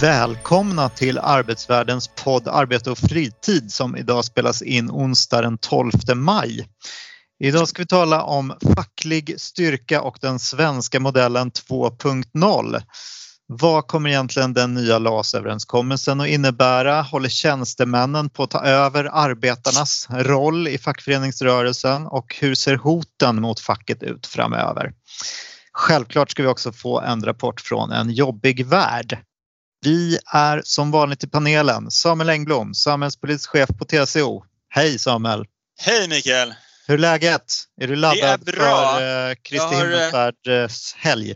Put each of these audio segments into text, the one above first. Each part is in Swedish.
Välkomna till Arbetsvärldens podd Arbete och fritid som idag spelas in onsdag den 12 maj. Idag ska vi tala om facklig styrka och den svenska modellen 2.0. Vad kommer egentligen den nya LAS-överenskommelsen att innebära? Håller tjänstemännen på att ta över arbetarnas roll i fackföreningsrörelsen och hur ser hoten mot facket ut framöver? Självklart ska vi också få en rapport från en jobbig värld. Vi är som vanligt i panelen Samuel Engblom, samhällspolitisk chef på TCO. Hej Samuel! Hej Mikael! Hur är läget? Är du laddad är bra. för eh, Kristi har, eh, himmelsfärds helg?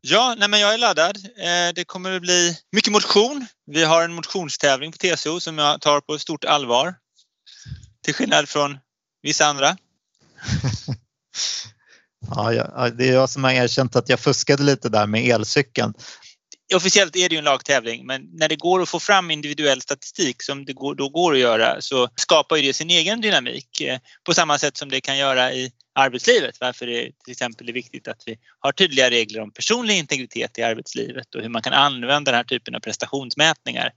Ja, nej men jag är laddad. Eh, Det kommer att bli mycket motion. Vi har en motionstävling på TCO som jag tar på stort allvar. Till skillnad från vissa andra. Ja, jag, ja, det är jag som har erkänt att jag fuskade lite där med elcykeln. Officiellt är det ju en lagtävling men när det går att få fram individuell statistik som det går, då går att göra så skapar ju det sin egen dynamik eh, på samma sätt som det kan göra i arbetslivet. Varför det till exempel är viktigt att vi har tydliga regler om personlig integritet i arbetslivet och hur man kan använda den här typen av prestationsmätningar.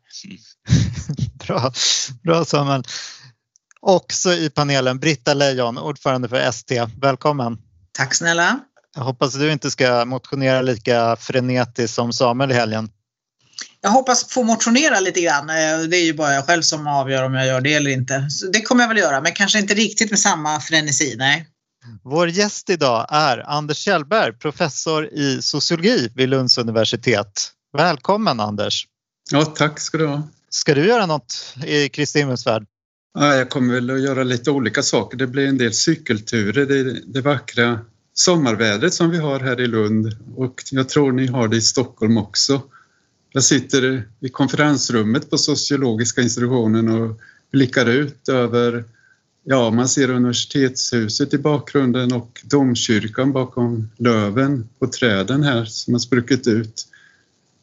Bra, bra Samuel. Också i panelen Britta Lejon, ordförande för ST. Välkommen! Tack snälla. Jag hoppas att du inte ska motionera lika frenetiskt som Samuel i helgen. Jag hoppas få motionera lite grann. Eh, Det är ju bara jag själv som avgör om jag gör det eller inte. Så det kommer jag väl göra, men kanske inte riktigt med samma frenesi, nej. Vår gäst idag är Anders Kjellberg, professor i sociologi vid Lunds universitet. Välkommen Anders! Ja, tack ska du ha. Ska du göra något i Kristi himmelsfärd? Ja, jag kommer väl att göra lite olika saker. Det blir en del cykelturer, det, det vackra sommarvädret som vi har här i Lund och jag tror ni har det i Stockholm också. Jag sitter i konferensrummet på sociologiska institutionen och blickar ut över, ja man ser universitetshuset i bakgrunden och domkyrkan bakom löven på träden här som har spruckit ut.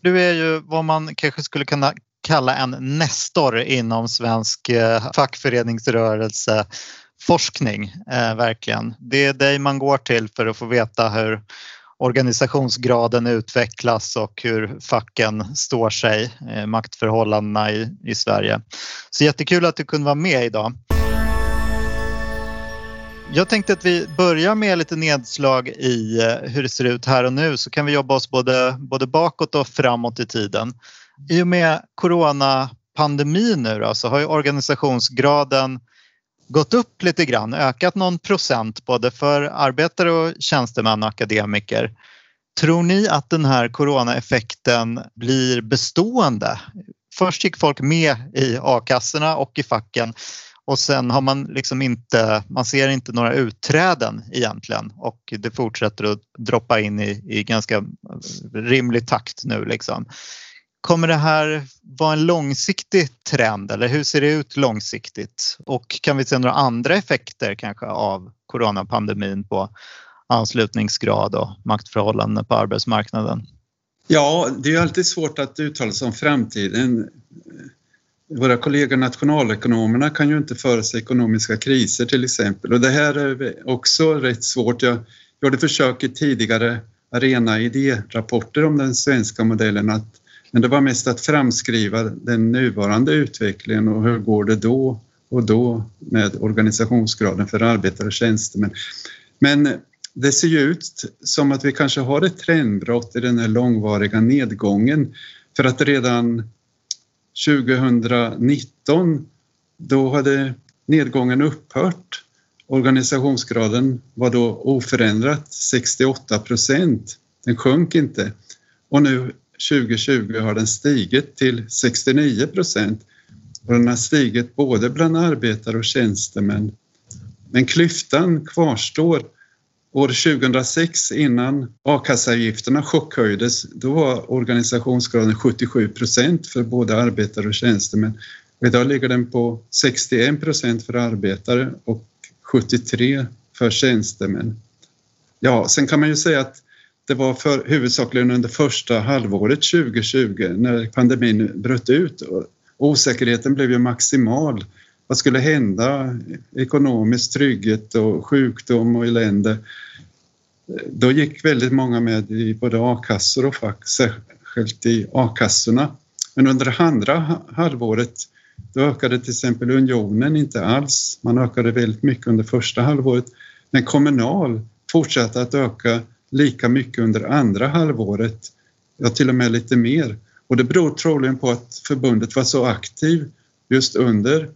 Du är ju vad man kanske skulle kunna kalla en nestor inom svensk eh, fackföreningsrörelse forskning, eh, verkligen. Det är dig man går till för att få veta hur organisationsgraden utvecklas och hur facken står sig, eh, maktförhållandena i, i Sverige. Så jättekul att du kunde vara med idag. Jag tänkte att vi börjar med lite nedslag i eh, hur det ser ut här och nu så kan vi jobba oss både, både bakåt och framåt i tiden. I och med coronapandemin nu då, så har ju organisationsgraden gått upp lite grann, ökat någon procent både för arbetare och tjänstemän och akademiker. Tror ni att den här coronaeffekten blir bestående? Först gick folk med i a-kassorna och i facken och sen har man liksom inte, man ser inte några utträden egentligen och det fortsätter att droppa in i, i ganska rimlig takt nu liksom. Kommer det här vara en långsiktig trend eller hur ser det ut långsiktigt? Och kan vi se några andra effekter kanske av coronapandemin på anslutningsgrad och maktförhållanden på arbetsmarknaden? Ja, det är alltid svårt att uttala sig om framtiden. Våra kollegor nationalekonomerna kan ju inte förutse ekonomiska kriser till exempel och det här är också rätt svårt. Jag gjorde försök i tidigare arena idérapporter om den svenska modellen att men det var mest att framskriva den nuvarande utvecklingen och hur går det då och då med organisationsgraden för arbetare och tjänstemän. Men det ser ju ut som att vi kanske har ett trendbrott i den här långvariga nedgången för att redan 2019 då hade nedgången upphört. Organisationsgraden var då oförändrat 68 procent. Den sjönk inte och nu 2020 har den stigit till 69 procent och den har stigit både bland arbetare och tjänstemän. Men klyftan kvarstår. År 2006 innan a-kasseavgifterna chockhöjdes, då var organisationsgraden 77 procent för både arbetare och tjänstemän. Idag ligger den på 61 procent för arbetare och 73 för tjänstemän. Ja, sen kan man ju säga att det var för huvudsakligen under första halvåret 2020 när pandemin bröt ut. Osäkerheten blev ju maximal. Vad skulle hända? Ekonomisk trygghet och sjukdom och elände. Då gick väldigt många med i både a-kassor och fack, särskilt i a-kassorna. Men under det andra halvåret då ökade till exempel Unionen inte alls. Man ökade väldigt mycket under första halvåret. Men Kommunal fortsatte att öka lika mycket under andra halvåret, ja till och med lite mer. Och det beror troligen på att förbundet var så aktiv just under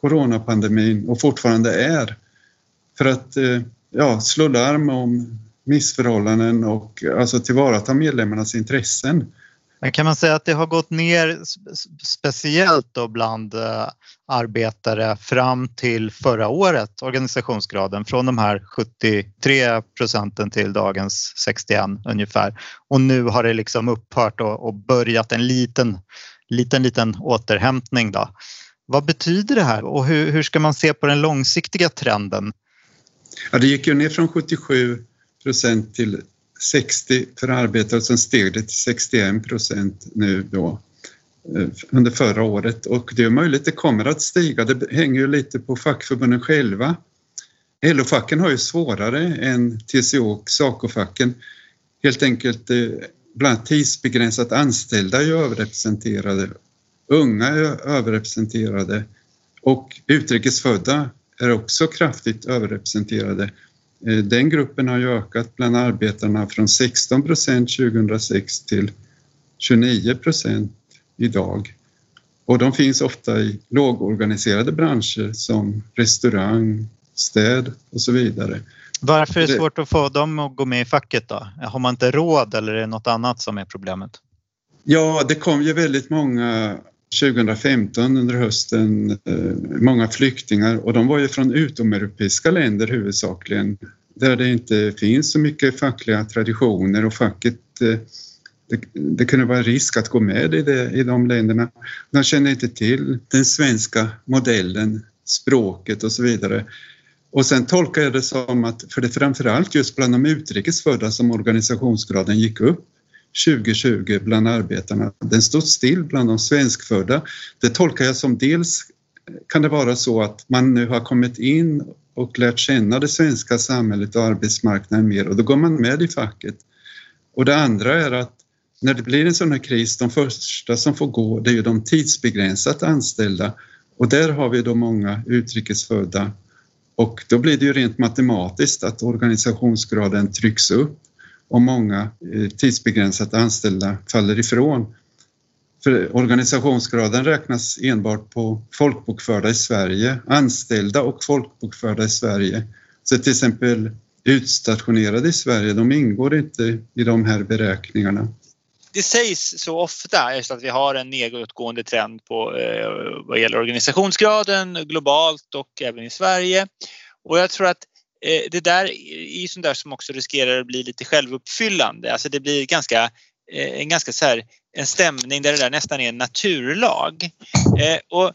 coronapandemin och fortfarande är för att eh, ja, slå larm om missförhållanden och alltså tillvarata medlemmarnas intressen. Men kan man säga att det har gått ner speciellt då bland eh, arbetare fram till förra året, organisationsgraden, från de här 73 procenten till dagens 61 ungefär. Och nu har det liksom upphört och, och börjat en liten, liten, liten återhämtning. Då. Vad betyder det här och hur, hur ska man se på den långsiktiga trenden? Ja, det gick ju ner från 77 procent till 60 för arbetare och sen steg det till 61 procent nu då eh, under förra året och det är möjligt det kommer att stiga. Det hänger ju lite på fackförbunden själva. LO-facken har ju svårare än TCO och SACO-facken. Helt enkelt eh, bland tidsbegränsat anställda är ju överrepresenterade. Unga är överrepresenterade och utrikesfödda är också kraftigt överrepresenterade. Eh, den gruppen har ju ökat bland arbetarna från 16 procent 2006 till 29 procent idag. Och de finns ofta i lågorganiserade branscher som restaurang, städ och så vidare. Varför är det svårt att få dem att gå med i facket då? Har man inte råd eller är det något annat som är problemet? Ja, det kom ju väldigt många 2015 under hösten eh, många flyktingar och de var ju från utomeuropeiska länder huvudsakligen där det inte finns så mycket fackliga traditioner och facket eh, det, det kunde vara risk att gå med i, det, i de länderna. De kände inte till den svenska modellen, språket och så vidare. Och sen tolkar jag det som att, för det framförallt just bland de utrikesfödda som organisationsgraden gick upp 2020 bland arbetarna. Den stod still bland de svenskfödda. Det tolkar jag som dels kan det vara så att man nu har kommit in och lärt känna det svenska samhället och arbetsmarknaden mer och då går man med i facket. Och det andra är att när det blir en sån här kris, de första som får gå det är ju de tidsbegränsat anställda och där har vi då många utrikesfödda och då blir det ju rent matematiskt att organisationsgraden trycks upp och många eh, tidsbegränsat anställda faller ifrån. För organisationsgraden räknas enbart på folkbokförda i Sverige, anställda och folkbokförda i Sverige. Så till exempel utstationerade i Sverige, de ingår inte i de här beräkningarna. Det sägs så ofta just att vi har en nedåtgående trend på eh, vad gäller organisationsgraden globalt och även i Sverige. Och jag tror att Eh, det där är ju sånt där som också riskerar att bli lite självuppfyllande. Alltså det blir ganska, eh, en ganska så här, en stämning där det där nästan är en naturlag. Eh, och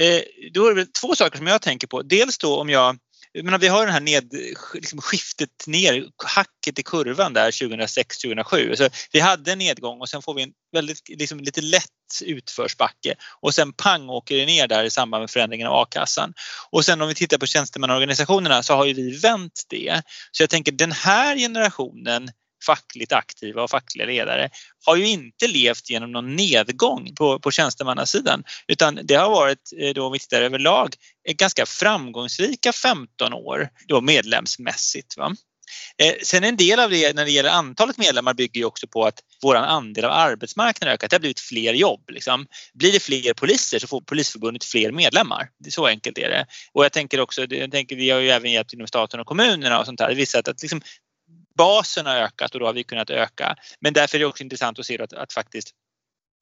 eh, då är det två saker som jag tänker på. Dels då om jag menar, vi har den här ned, liksom skiftet ner, hacket i kurvan där 2006-2007. Så vi hade en nedgång och sen får vi en väldigt, liksom, lite lätt utförsbacke och sen pang åker det ner där i samband med förändringen av a-kassan. Och sen om vi tittar på tjänstemannaorganisationerna så har ju vi vänt det. Så jag tänker den här generationen fackligt aktiva och fackliga ledare har ju inte levt genom någon nedgång på, på tjänstemannasidan utan det har varit, eh, då om vi tittar överlag, eh, ganska framgångsrika 15 år då medlemsmässigt. Va? Eh, sen en del av det när det gäller antalet medlemmar bygger ju också på att vår andel av arbetsmarknaden ökat. Det har blivit fler jobb. Liksom. Blir det fler poliser så får Polisförbundet fler medlemmar. Så enkelt är det. Och jag tänker också, jag tänker, vi har ju även hjälpt inom staten och kommunerna och sånt där. Visat att liksom, basen har ökat och då har vi kunnat öka. Men därför är det också intressant att se att, att faktiskt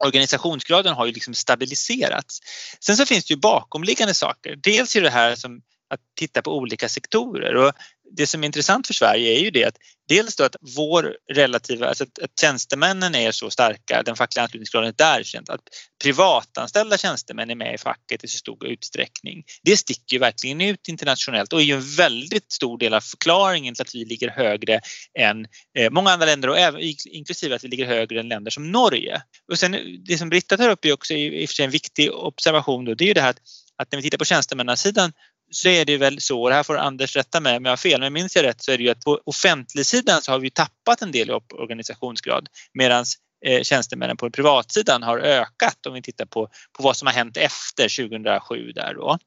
organisationsgraden har ju liksom stabiliserats. Sen så finns det ju bakomliggande saker. Dels är det här som att titta på olika sektorer och det som är intressant för Sverige är ju det att dels då att vår relativa, alltså att, att tjänstemännen är så starka, den fackliga anslutningsgraden är där, att privatanställda tjänstemän är med i facket i så stor utsträckning. Det sticker ju verkligen ut internationellt och är ju en väldigt stor del av förklaringen till att vi ligger högre än eh, många andra länder och även, inklusive att vi ligger högre än länder som Norge. Och sen det som Britta tar upp är också i och för sig en viktig observation då, det är ju det här att, att när vi tittar på tjänstemannasidan så är det väl så, och det här får Anders rätta mig om jag har fel, men minns jag rätt så är det ju att på offentligsidan så har vi tappat en del i organisationsgrad medan eh, tjänstemännen på privatsidan har ökat om vi tittar på, på vad som har hänt efter 2007 där då.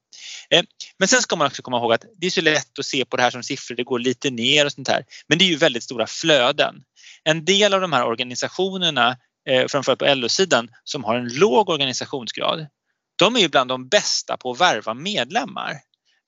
Eh, men sen ska man också komma ihåg att det är så lätt att se på det här som siffror, det går lite ner och sånt här. Men det är ju väldigt stora flöden. En del av de här organisationerna, eh, framförallt på LO-sidan, som har en låg organisationsgrad, de är ju bland de bästa på att värva medlemmar.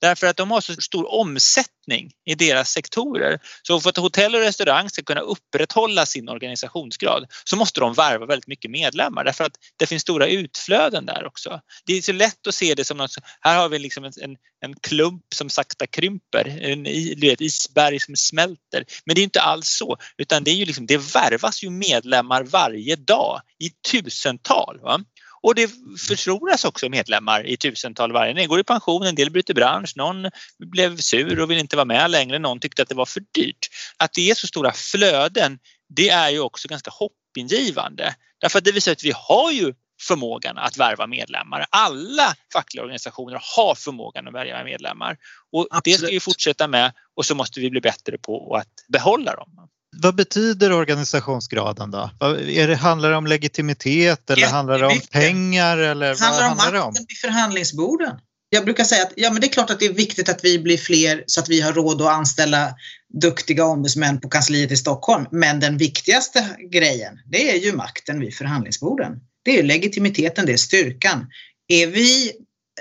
Därför att de har så stor omsättning i deras sektorer. Så för att hotell och restaurang ska kunna upprätthålla sin organisationsgrad så måste de värva väldigt mycket medlemmar därför att det finns stora utflöden där också. Det är så lätt att se det som något, här har vi liksom en, en, klump som sakta krymper, en ett isberg som smälter. Men det är inte alls så utan det, är ju liksom, det värvas ju medlemmar varje dag i tusental. Va? Och det förloras också medlemmar i tusental varje. En del går i pension, en del byter bransch, någon blev sur och vill inte vara med längre, någon tyckte att det var för dyrt. Att det är så stora flöden, det är ju också ganska hoppingivande. Därför att det visar att vi har ju förmågan att värva medlemmar. Alla fackliga organisationer har förmågan att värva medlemmar och Absolut. det ska vi fortsätta med och så måste vi bli bättre på att behålla dem vad betyder organisationsgraden då? Är det, handlar det om legitimitet eller handlar det om pengar? Eller det handlar om makten om? vid förhandlingsborden. Jag brukar säga att ja, men det är klart att det är viktigt att vi blir fler så att vi har råd att anställa duktiga ombudsmän på kansliet i Stockholm. Men den viktigaste grejen, det är ju makten vid förhandlingsborden. Det är legitimiteten, det är styrkan. Är vi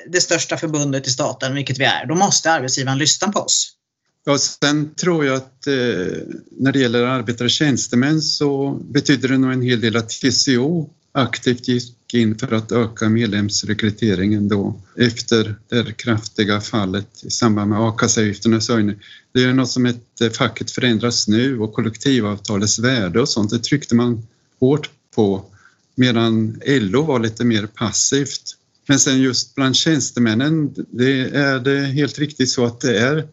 det största förbundet i staten, vilket vi är, då måste arbetsgivaren lyssna på oss. Ja, sen tror jag att eh, när det gäller arbetare och tjänstemän så betyder det nog en hel del att TCO aktivt gick in för att öka medlemsrekryteringen då efter det kraftiga fallet i samband med a-kasseavgifternas höjning. Det är något som heter eh, facket förändras nu och kollektivavtalets värde och sånt, det tryckte man hårt på medan LO var lite mer passivt. Men sen just bland tjänstemännen, det är det helt riktigt så att det är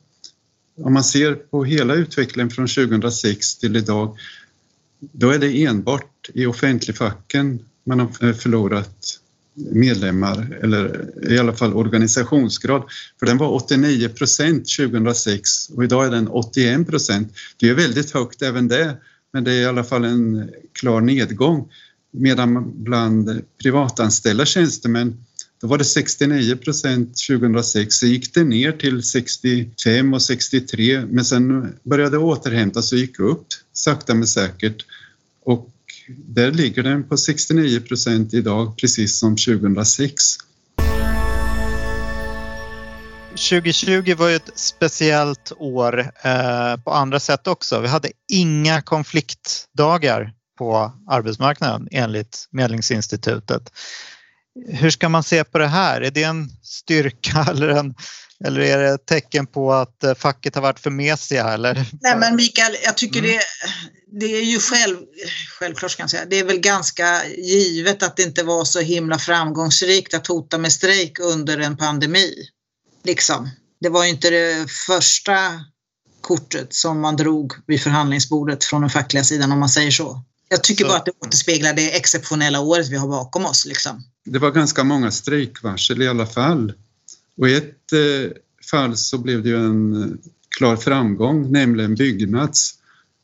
om man ser på hela utvecklingen från 2006 till idag, då är det enbart i offentligfacken man har eh, förlorat medlemmar eller i alla fall organisationsgrad. För den var 89 procent 2006 och idag är den 81 procent. Det är väldigt högt även det, men det är i alla fall en klar nedgång. Medan bland privatanställda tjänstemän då var det 69 procent 2006, så gick det ner till 65 och 63 men sen började det återhämta och gick upp sakta men säkert. Och där ligger den på 69 procent idag, precis som 2006. 2020 var ju ett speciellt år eh, på andra sätt också. Vi hade inga konfliktdagar på arbetsmarknaden enligt Medlingsinstitutet. Hur ska man se på det här? Är det en styrka eller, en, eller är det ett tecken på att eh, facket har varit för mesiga? Eller? Nej men Mikael, jag tycker mm. det, det är ju själv, självklart kan jag säga, det är väl ganska givet att det inte var så himla framgångsrikt att hota med strejk under en pandemi. Liksom. Det var ju inte det första kortet som man drog vid förhandlingsbordet från den fackliga sidan om man säger så. Jag tycker bara att det återspeglar det exceptionella året vi har bakom oss. Liksom. Det var ganska många strejkvarsel i alla fall. Och i ett eh, fall så blev det ju en klar framgång, nämligen Byggnads.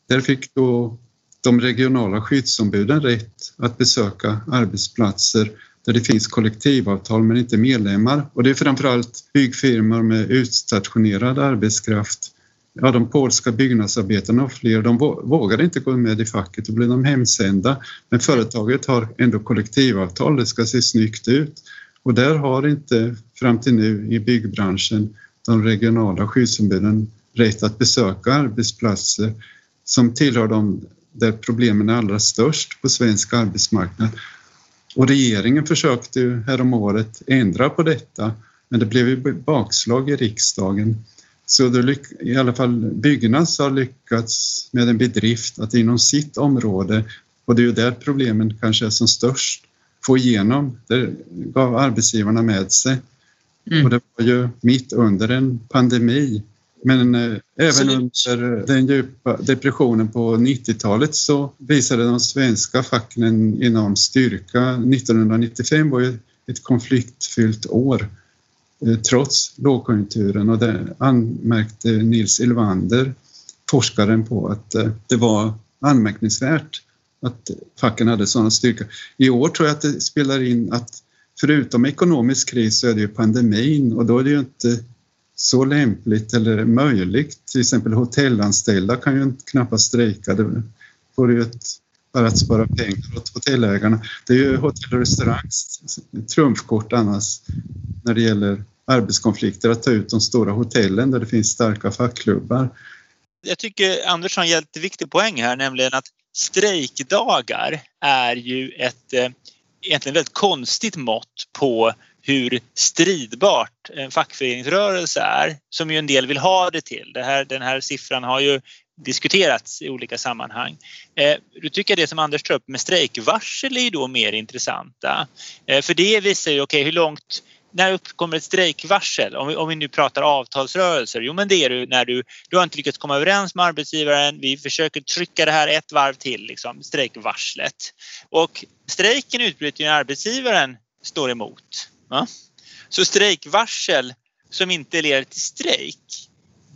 Där fick då de regionala skyddsombuden rätt att besöka arbetsplatser där det finns kollektivavtal men inte medlemmar. Och det är framförallt byggfirmor med utstationerad arbetskraft ja, de polska byggnadsarbetarna och fler, de vågade inte gå med i facket då blev de hemsända. Men företaget har ändå kollektivavtal, det ska se snyggt ut. Och där har inte fram till nu i byggbranschen de regionala skyddsombuden rätt att besöka arbetsplatser som tillhör de där problemen är allra störst på svensk arbetsmarknad. Och regeringen försökte ju häromåret ändra på detta men det blev ju bakslag i riksdagen så det, i alla fall Byggnads har lyckats med en bedrift att inom sitt område, och det är ju där problemen kanske är som störst, få igenom. Det gav arbetsgivarna med sig. Mm. Och det var ju mitt under en pandemi. Men eh, även under den djupa depressionen på 90-talet så visade de svenska facken en enorm styrka. 1995 var ju ett konfliktfyllt år Eh, trots lågkonjunkturen och det anmärkte Nils Ylvander, forskaren, på att eh, det var anmärkningsvärt att facken hade sådana styrka. I år tror jag att det spelar in att förutom ekonomisk kris så är det ju pandemin och då är det ju inte så lämpligt eller möjligt. Till exempel hotellanställda kan ju knappast strejka. Det får ju ett, för att spara pengar åt hotellägarna. Det är ju hotell och restaurangs trumfkort annars när det gäller arbetskonflikter att ta ut de stora hotellen där det finns starka fackklubbar. Jag tycker Anders har en jätteviktig poäng här, nämligen att strejkdagar är ju ett eh, egentligen väldigt konstigt mått på hur stridbart en fackföreningsrörelse är, som ju en del vill ha det till. Det här, den här siffran har ju diskuterats i olika sammanhang. Eh, då tycker det som Anders tar upp med strejkvarsel är ju då mer intressanta. Eh, för det visar ju, okej okay, hur långt när uppkommer ett strejkvarsel, om vi, om vi nu pratar avtalsrörelser, jo men det är du när du, du har inte lyckats komma överens med arbetsgivaren, vi försöker trycka det här ett varv till, liksom, strejkvarslet. Och strejken utbryter ju när arbetsgivaren står emot. Va? Så strejkvarsel som inte leder till strejk,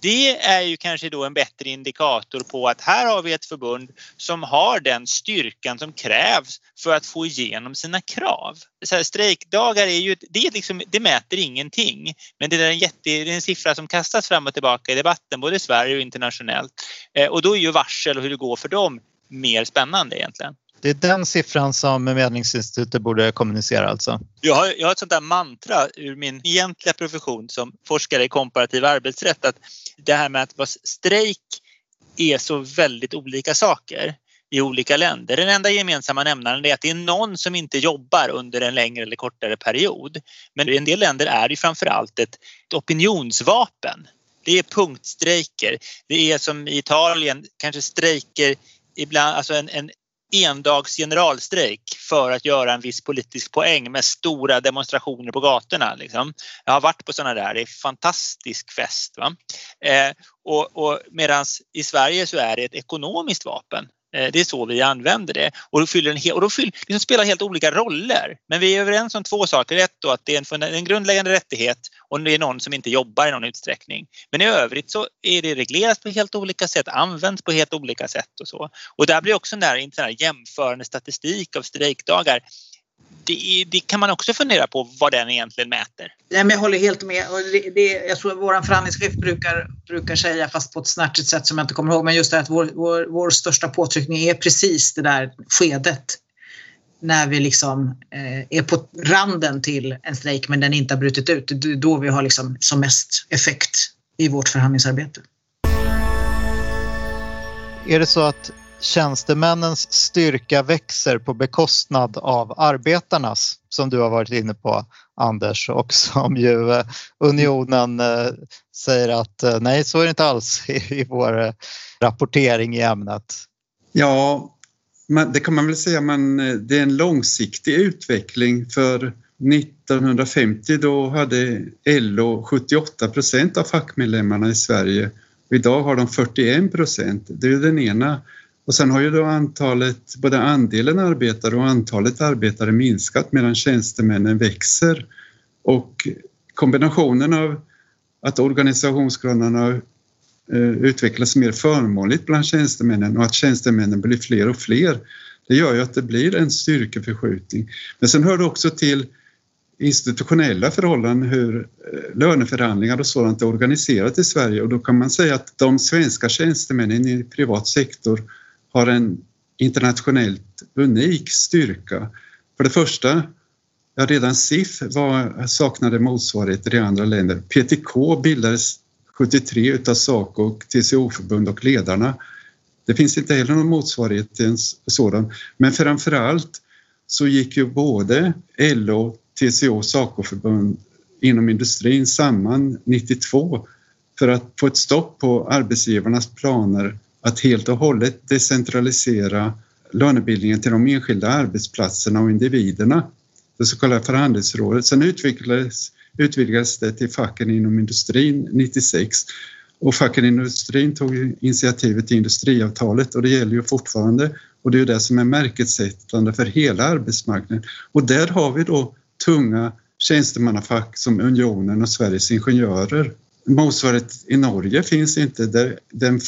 det är ju kanske då en bättre indikator på att här har vi ett förbund som har den styrkan som krävs för att få igenom sina krav. Så här, strejkdagar är ju, det, är liksom, det mäter ingenting men det är, en jätte, det är en siffra som kastas fram och tillbaka i debatten både i Sverige och internationellt. Eh, och då är ju varsel och hur det går för dem mer spännande egentligen. Det är den siffran som Medlingsinstitutet borde kommunicera alltså? Jag har, jag har ett sånt där mantra ur min egentliga profession som forskare i komparativ arbetsrätt att det här med att vara strejk är så väldigt olika saker i olika länder. Den enda gemensamma nämnaren är att det är någon som inte jobbar under en längre eller kortare period. Men i en del länder är det framförallt ett opinionsvapen. Det är punktstrejker. Det är som i Italien kanske strejker ibland, alltså en, en endags generalstrejk för att göra en viss politisk poäng med stora demonstrationer på gatorna. Liksom. Jag har varit på sådana där, det är fantastisk fest. Eh, och, och Medan i Sverige så är det ett ekonomiskt vapen. Eh, det är så vi använder det och då, fyller en, och då fyller, liksom spelar helt olika roller. Men vi är överens om två saker. Ett då att det är en, en grundläggande rättighet och det är någon som inte jobbar i någon utsträckning. Men i övrigt så är det reglerat på helt olika sätt, används på helt olika sätt och så. Och där blir också den här, den här jämförande statistik av strejkdagar det, det, kan man också fundera på vad den egentligen mäter. Nej, men jag håller helt med. Och det, det, jag tror att vår förhandlingschef brukar, brukar säga, fast på ett snärtigt sätt som jag inte kommer ihåg, men just det att vår, vår, vår största påtryckning är precis det där skedet när vi liksom eh, är på randen till en strejk men den inte har brutit ut. Det är då vi har liksom som mest effekt i vårt förhandlingsarbete. Är det så att tjänstemännens styrka växer på bekostnad av arbetarnas som du har varit inne på Anders och som ju eh, Unionen eh, säger att eh, nej så är det inte alls i vår rapportering i ämnet. Ja, det kan man väl säga men det är en långsiktig utveckling för 1950 då hade LO 78 procent av fackmedlemmarna i Sverige idag har de 41 procent. Det är den ena och sen har ju då antalet, både andelen arbetare och antalet arbetare minskat medan tjänstemännen växer. Och kombinationen av att organisationsgraderna eh, utvecklas mer förmånligt bland tjänstemännen och att tjänstemännen blir fler och fler, det gör ju att det blir en styrkeförskjutning. Men sen hör det också till institutionella förhållanden, hur eh, löneförhandlingar och sådant är organiserat i Sverige och då kan man säga att de svenska tjänstemännen i privat sektor har en internationellt unik styrka. För det första, ja, redan SIF var, saknade motsvarigheter i andra länder. PTK bildades 73 utav SACO och TCO-förbund och ledarna. Det finns inte heller någon motsvarighet till en sådan. Men framför allt så gick ju både LO, TCO och SACO-förbund inom industrin samman 92 för att få ett stopp på arbetsgivarnas planer att helt och hållet decentralisera lönebildningen till de enskilda arbetsplatserna och individerna, det så kallade förhandlingsrådet. Sen utvecklades, utvidgades det till facken inom industrin 96 och facken inom industrin tog initiativet till industriavtalet och det gäller ju fortfarande och det är ju det som är märkessättande för hela arbetsmarknaden. Och där har vi då tunga tjänstemannafack som Unionen och Sveriges Ingenjörer. Motsvarighet i Norge finns inte. Där, den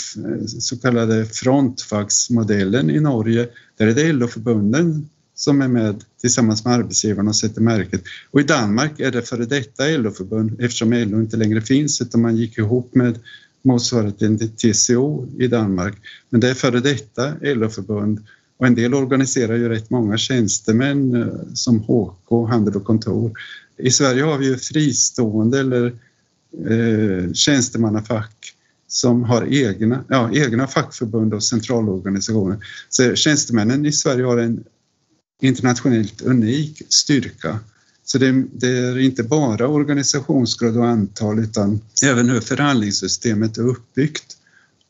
så kallade frontfacksmodellen i Norge, där är det LO-förbunden som är med tillsammans med arbetsgivarna och sätter märket. Och i Danmark är det före detta LO-förbund eftersom LO inte längre finns utan man gick ihop med motsvarigheten till TCO i Danmark. Men det är före detta LO-förbund och en del organiserar ju rätt många tjänstemän eh, som HK, handel och kontor. I Sverige har vi ju fristående eller eh, tjänstemannafack som har egna, ja, egna fackförbund och centralorganisationer. Så tjänstemännen i Sverige har en internationellt unik styrka. Så det, det, är inte bara organisationsgrad och antal utan även hur förhandlingssystemet är uppbyggt.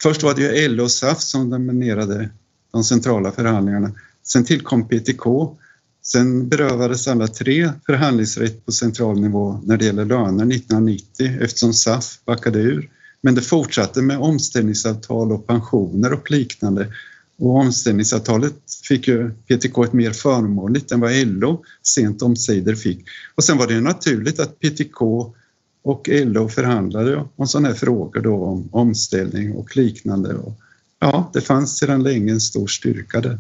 Först var det ju LO och SAF som dominerade de centrala förhandlingarna. Sen tillkom PTK. Sen berövades alla tre förhandlingsrätt på central nivå när det gäller löner 1990 eftersom SAF backade ur. Men det fortsatte med omställningsavtal och pensioner och liknande och omställningsavtalet fick ju PTK ett mer förmånligt än vad LO sent omsider fick. Och sen var det ju naturligt att PTK och LO förhandlade om sådana här frågor då om omställning och liknande. Ja, det fanns sedan länge en stor styrka där.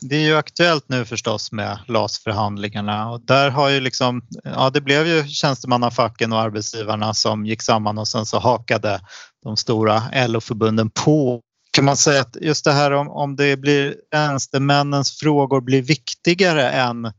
Det är ju aktuellt nu förstås med LAS-förhandlingarna och där har ju liksom, ja det blev ju tjänstemannafacken och arbetsgivarna som gick samman och sen så hakade de stora LO-förbunden på kan man säga att just det här om, om det blir tjänstemännens frågor blir viktigare än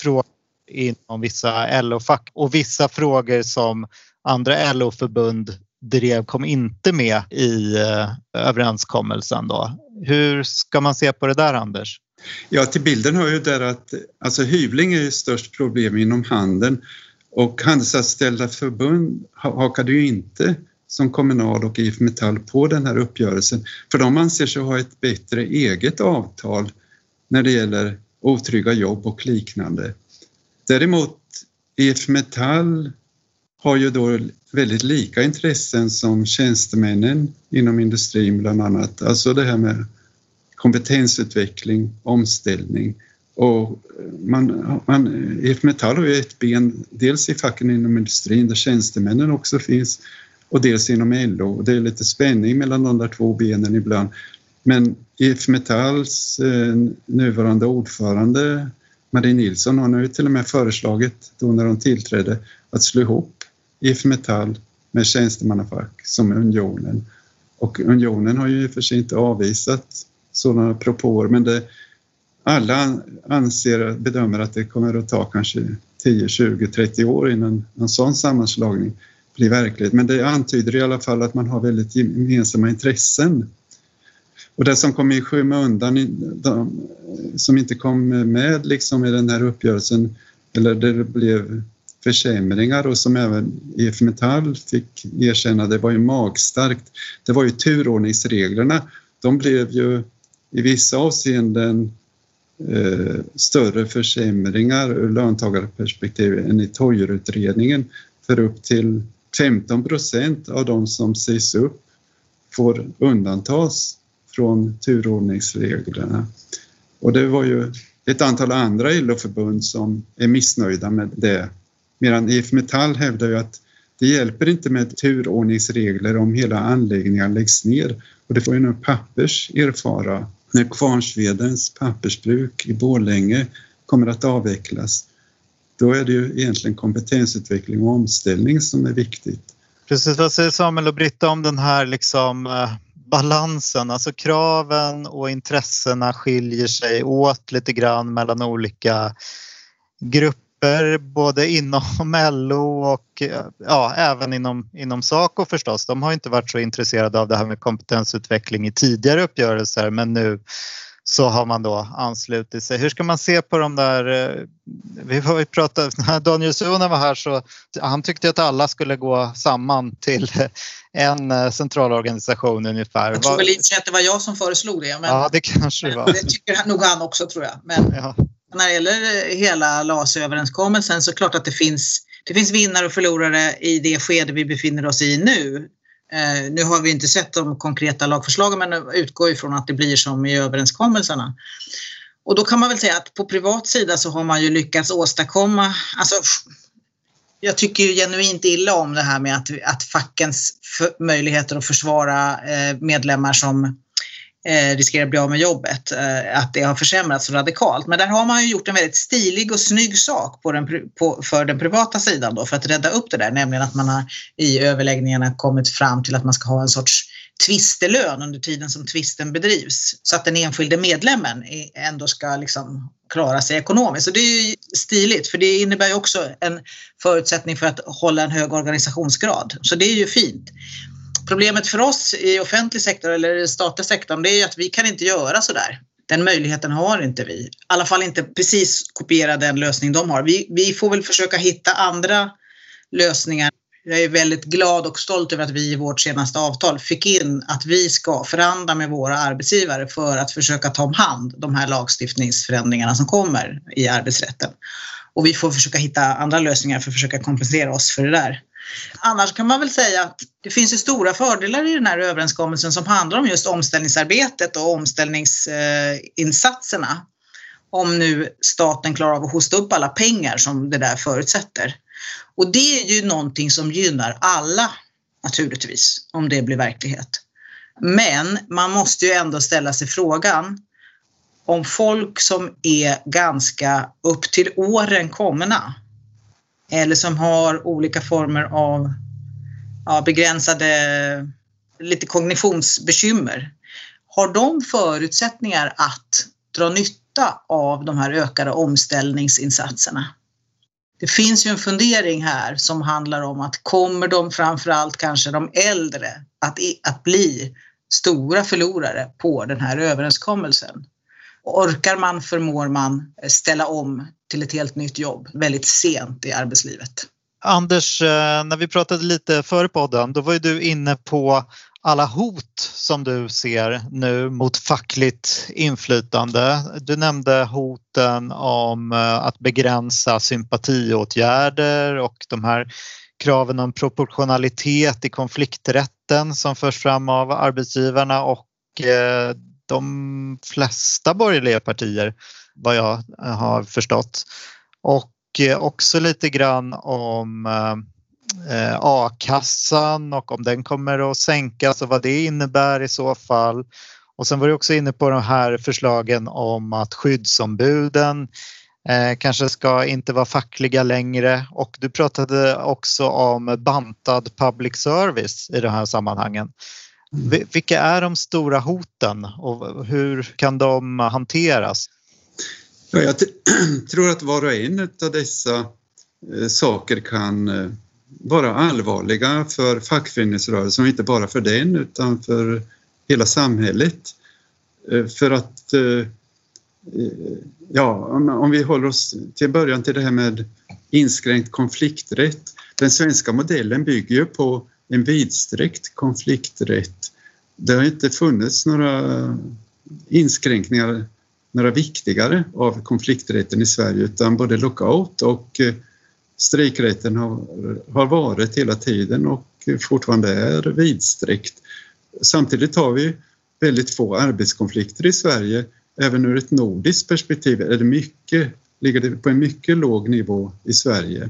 frågor inom vissa LO-fack och vissa frågor som andra LO-förbund drev kom inte med i eh, överenskommelsen då. Hur ska man se på det där Anders? Ja, till bilden hör ju där att alltså hyvling är ju störst problem inom handeln och Handelsanställda förbund hakade ju inte som Kommunal och IF Metall på den här uppgörelsen för de anser sig ha ett bättre eget avtal när det gäller otrygga jobb och liknande. Däremot IF Metall har ju då väldigt lika intressen som tjänstemännen inom industrin bland annat. Alltså det här med kompetensutveckling, omställning och eh, man, man, eh, IF Metall har ju ett ben dels i facken inom industrin där tjänstemännen också finns och dels inom LO. Det är lite spänning mellan de där två benen ibland. Men IF Metalls eh, nuvarande ordförande Marie Nilsson har nu till och med föreslagit, då när hon tillträdde, att slå ihop IF Metall med tjänstemannafack som Unionen. Och Unionen har ju för sig inte avvisat sådana propåer men det, alla anser, bedömer att det kommer att ta kanske 10, 20, 30 år innan en sån sammanslagning blir verklighet. Men det antyder i alla fall att man har väldigt gemensamma intressen. Och det som kom i skymundan, de, som inte kom med liksom i den här uppgörelsen, eller där det blev försämringar och som även IF Metall fick erkänna, det var ju magstarkt. Det var ju turordningsreglerna. De blev ju i vissa avseenden eh, större försämringar ur löntagarperspektiv än i Toijerutredningen för upp till 15 procent av de som sägs upp får undantas från turordningsreglerna. Och det var ju ett antal andra LO-förbund som är missnöjda med det. Medan IF Metall hävdar ju att det hjälper inte med turordningsregler om hela anläggningar läggs ner. Och det får ju nu Pappers erfara när Kvarnsvedens pappersbruk i Borlänge kommer att avvecklas då är det ju egentligen kompetensutveckling och omställning som är viktigt. Precis, vad säger Samuel och Britta om den här liksom eh, balansen? Alltså kraven och intressena skiljer sig åt lite grann mellan olika grupper både inom LO och ja, även inom, inom Saco förstås. De har inte varit så intresserade av det här med kompetensutveckling i tidigare uppgörelser men nu så har man då anslutit sig. Hur ska man se på de där, eh, vi har ju pratat, när Daniel Suhonen var här så han tyckte att alla skulle gå samman till en eh, centralorganisation ungefär. Jag tror väl inte att det var jag som föreslog det. Men ja, det kanske det var. Det tycker nog han också tror jag. Men ja när det gäller hela LAS-överenskommelsen så är det klart att det finns, det finns vinnare och förlorare i det skede vi befinner oss i nu. Eh, nu har vi inte sett de konkreta lagförslagen men utgår ifrån att det blir som i överenskommelserna. Och då kan man väl säga att på privat sida så har man ju lyckats åstadkomma, alltså jag tycker ju genuint illa om det här med att, att fackens möjligheter att försvara eh, medlemmar som eh, riskerar att bli av med jobbet, eh, att det har försämrats radikalt. Men där har man ju gjort en väldigt stilig och snygg sak på den, på, för den privata sidan då för att rädda upp det där, nämligen att man har i överläggningarna kommit fram till att man ska ha en sorts tvistelön under tiden som tvisten bedrivs så att den enskilde medlemmen ändå ska liksom klara sig ekonomiskt. Och det är ju stiligt för det innebär ju också en förutsättning för att hålla en hög organisationsgrad. Så det är ju fint. Problemet för oss i offentlig sektor eller i statliga sektorn det är att vi kan inte göra så där. Den möjligheten har inte vi. I alla fall inte precis kopiera den lösning de har. Vi, vi får väl försöka hitta andra lösningar. Jag är väldigt glad och stolt över att vi i vårt senaste avtal fick in att vi ska förhandla med våra arbetsgivare för att försöka ta om hand de här lagstiftningsförändringarna som kommer i arbetsrätten. Och vi får försöka hitta andra lösningar för att försöka kompensera oss för det där. Annars kan man väl säga att det finns ju stora fördelar i den här överenskommelsen som handlar om just omställningsarbetet och omställningsinsatserna. Om nu staten klarar av att hosta upp alla pengar som det där förutsätter. Och det är ju någonting som gynnar alla naturligtvis, om det blir verklighet. Men man måste ju ändå ställa sig frågan om folk som är ganska upp till åren komna eller som har olika former av ja, begränsade, lite kognitionsbekymmer. Har de förutsättningar att dra nytta av de här ökade omställningsinsatserna? Det finns ju en fundering här som handlar om att kommer de framförallt kanske de äldre att, att bli stora förlorare på den här överenskommelsen? Orkar man, förmår man ställa om till ett helt nytt jobb väldigt sent i arbetslivet. Anders, eh, när vi pratade lite före podden, då var ju du inne på alla hot som du ser nu mot fackligt inflytande. Du nämnde hoten om eh, att begränsa sympatiåtgärder och de här kraven om proportionalitet i konflikträtten som förs fram av arbetsgivarna och eh, de flesta borgerliga partier vad jag har förstått. Och eh, också lite grann om eh, a-kassan och om den kommer att sänkas och vad det innebär i så fall. Och sen var du också inne på de här förslagen om att skyddsombuden eh, kanske ska inte vara fackliga längre och du pratade också om bantad public service i de här sammanhangen. Mm. Vilka är de stora hoten och hur kan de hanteras? Ja, jag tror att var och en av dessa eh, saker kan eh, vara allvarliga för fackföreningsrörelsen, inte bara för den utan för hela samhället. Eh, för att, eh, eh, ja, om vi håller oss till början till det här med inskränkt konflikträtt. Den svenska modellen bygger ju på en vidsträckt konflikträtt. Det har inte funnits några inskränkningar några viktigare av konflikträtten i Sverige utan både lockout och eh, strejkrätten har, har varit hela tiden och fortfarande är vidsträckt. Samtidigt har vi väldigt få arbetskonflikter i Sverige. Även ur ett nordiskt perspektiv är det mycket, ligger det på en mycket låg nivå i Sverige.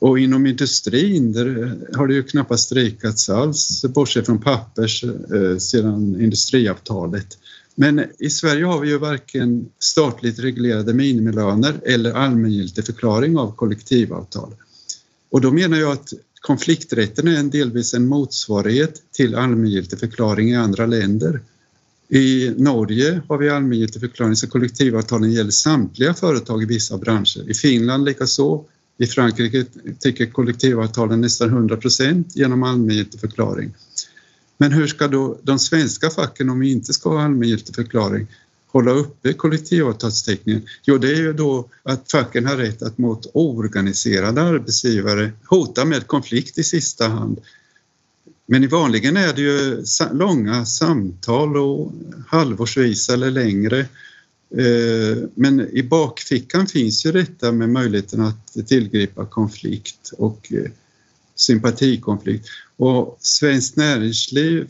Och inom industrin där eh, har det ju knappast strejkats alls, bortsett från pappers, eh, sedan industriavtalet. Men i Sverige har vi ju varken statligt reglerade minimilöner eller allmängiltig förklaring av kollektivavtal. Och då menar jag att konflikträtten är en delvis en motsvarighet till allmängiltig förklaring i andra länder. I Norge har vi allmängiltig förklaring så kollektivavtalen gäller samtliga företag i vissa branscher. I Finland likaså. I Frankrike täcker kollektivavtalen nästan 100 procent genom allmängiltig förklaring. Men hur ska då de svenska facken, om vi inte ska ha allmängiltig förklaring, hålla uppe kollektivavtalsteckningen? Jo, det är ju då att facken har rätt att mot oorganiserade arbetsgivare hota med konflikt i sista hand. Men vanligen är det ju långa samtal och halvårsvisa eller längre. Eh, men i bakfickan finns ju detta med möjligheten att tillgripa konflikt och eh, sympatikonflikt. Och Svenskt Näringsliv,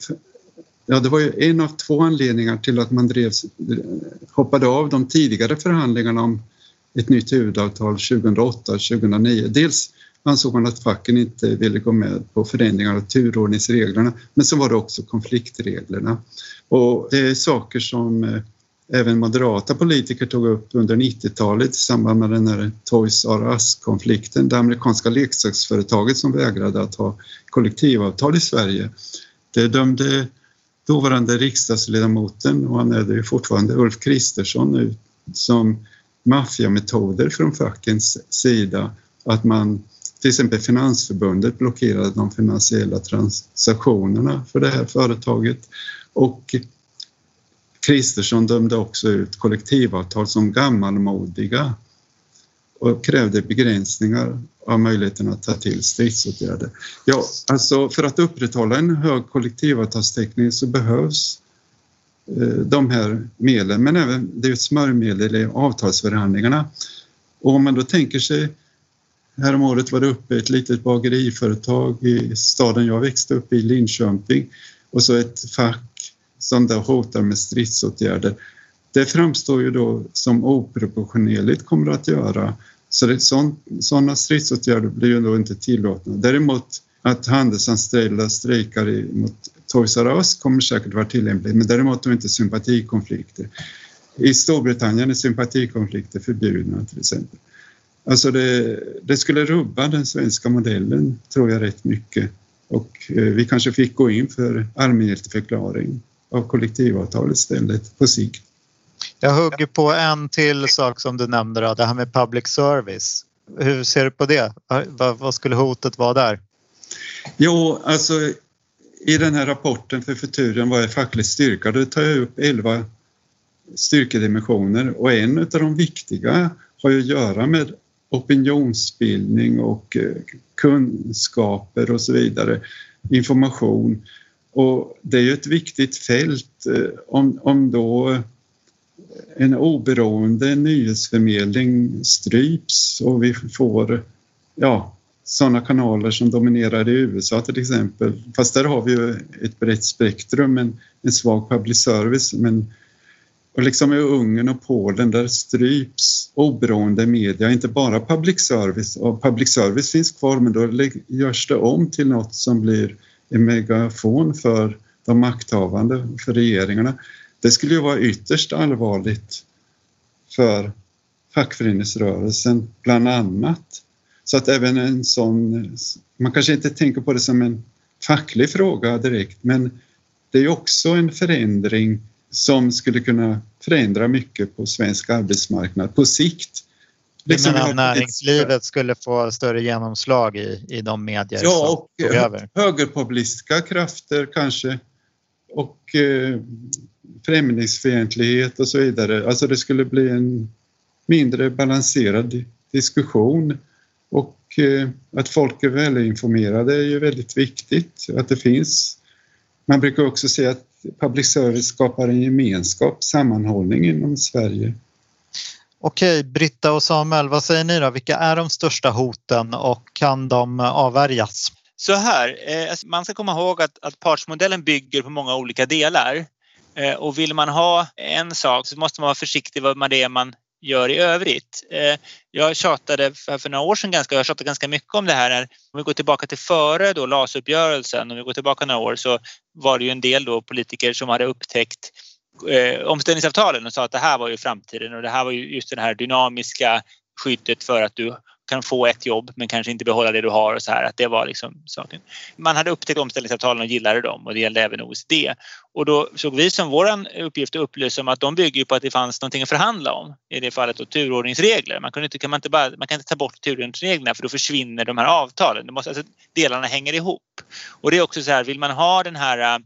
ja det var ju en av två anledningar till att man drevs, hoppade av de tidigare förhandlingarna om ett nytt huvudavtal 2008-2009. Dels ansåg man att facken inte ville gå med på förändringar av turordningsreglerna men så var det också konfliktreglerna. Och det är saker som eh, även moderata politiker tog upp under 90-talet i samband med den här Toys R Us-konflikten, det amerikanska leksaksföretaget som vägrade att ha kollektivavtal i Sverige. Det dömde dåvarande riksdagsledamoten, och han är det fortfarande, Ulf Kristersson ut som maffiametoder från fackens sida. Att man, till exempel Finansförbundet blockerade de finansiella transaktionerna för det här företaget och Kristersson dömde också ut kollektivavtal som gammalmodiga och krävde begränsningar av möjligheten att ta till stridsåtgärder. Ja, alltså för att upprätthålla en hög kollektivavtalstäckning så behövs eh, de här medlen, men även det är ett smörjmedel i avtalsförhandlingarna. Och om man då tänker sig, häromåret var det uppe ett litet bageriföretag i staden jag växte upp i, Linköping, och så ett fack som då hotar med stridsåtgärder. Det framstår ju då som oproportionerligt kommer att göra. Så det, sådana stridsåtgärder blir ju då inte tillåtna. Däremot att handelsanställda strejkar mot Toys R Us kommer säkert vara tillämpligt, men däremot då inte sympatikonflikter. I Storbritannien är sympatikonflikter förbjudna till exempel. Alltså det, det, skulle rubba den svenska modellen tror jag rätt mycket och eh, vi kanske fick gå in för allmängiltigförklaring av kollektivavtal istället på sikt. Jag hugger på en till sak som du nämnde, då, det här med public service. Hur ser du på det? Vad skulle hotet vara där? Jo, alltså i den här rapporten för Futuren, vad är facklig styrka? Då tar jag upp elva styrkedimensioner och en av de viktiga har ju att göra med opinionsbildning och eh, kunskaper och så vidare, information. Och det är ju ett viktigt fält eh, om, om då eh, en oberoende nyhetsförmedling stryps och vi får ja, sådana kanaler som dominerar i USA till exempel. Fast där har vi ju ett brett spektrum, men en svag public service. Men och liksom i Ungern och Polen där stryps oberoende media, inte bara public service. Och public service finns kvar men då görs det om till något som blir en megafon för de makthavande, för regeringarna. Det skulle ju vara ytterst allvarligt för fackföreningsrörelsen bland annat. Så att även en sån, man kanske inte tänker på det som en facklig fråga direkt, men det är också en förändring som skulle kunna förändra mycket på svensk arbetsmarknad på sikt. Liksom menar näringslivet skulle få större genomslag i, i de medier ja, som och tog över? högerpopulistiska krafter kanske och eh, främlingsfientlighet och så vidare. Alltså det skulle bli en mindre balanserad diskussion och eh, att folk är välinformerade är ju väldigt viktigt. Att det finns. Man brukar också säga att public service skapar en gemenskap, sammanhållning inom Sverige. Okej, Britta och Samuel, vad säger ni då? Vilka är de största hoten och kan de avvärjas? Så här, eh, alltså, man ska komma ihåg att, att partsmodellen bygger på många olika delar. Eh, och vill man ha en sak så måste man vara försiktig med det man gör i övrigt. Eh, jag tjatade för några år sedan ganska, jag tjatade ganska mycket om det här. Om vi går tillbaka till före då LAS-uppgörelsen, om vi går tillbaka några år så var det ju en del då politiker som hade upptäckt eh, omställningsavtalen och sa att det här var ju framtiden och det här var ju just det här dynamiska skyddet för att du kan få ett jobb men kanske inte behålla det du har och så här. Att det var liksom saken. Man hade upptäckt omställningsavtalen och gillade dem och det gällde även OECD. Och då såg vi som vår uppgift att upplysa om att de bygger på att det fanns någonting att förhandla om. I det fallet då turordningsregler. Man, kunde inte, kan man, inte bara, man kan inte ta bort turordningsreglerna för då försvinner de här avtalen. Måste, alltså, delarna hänger ihop. Och det är också så här, vill man ha den här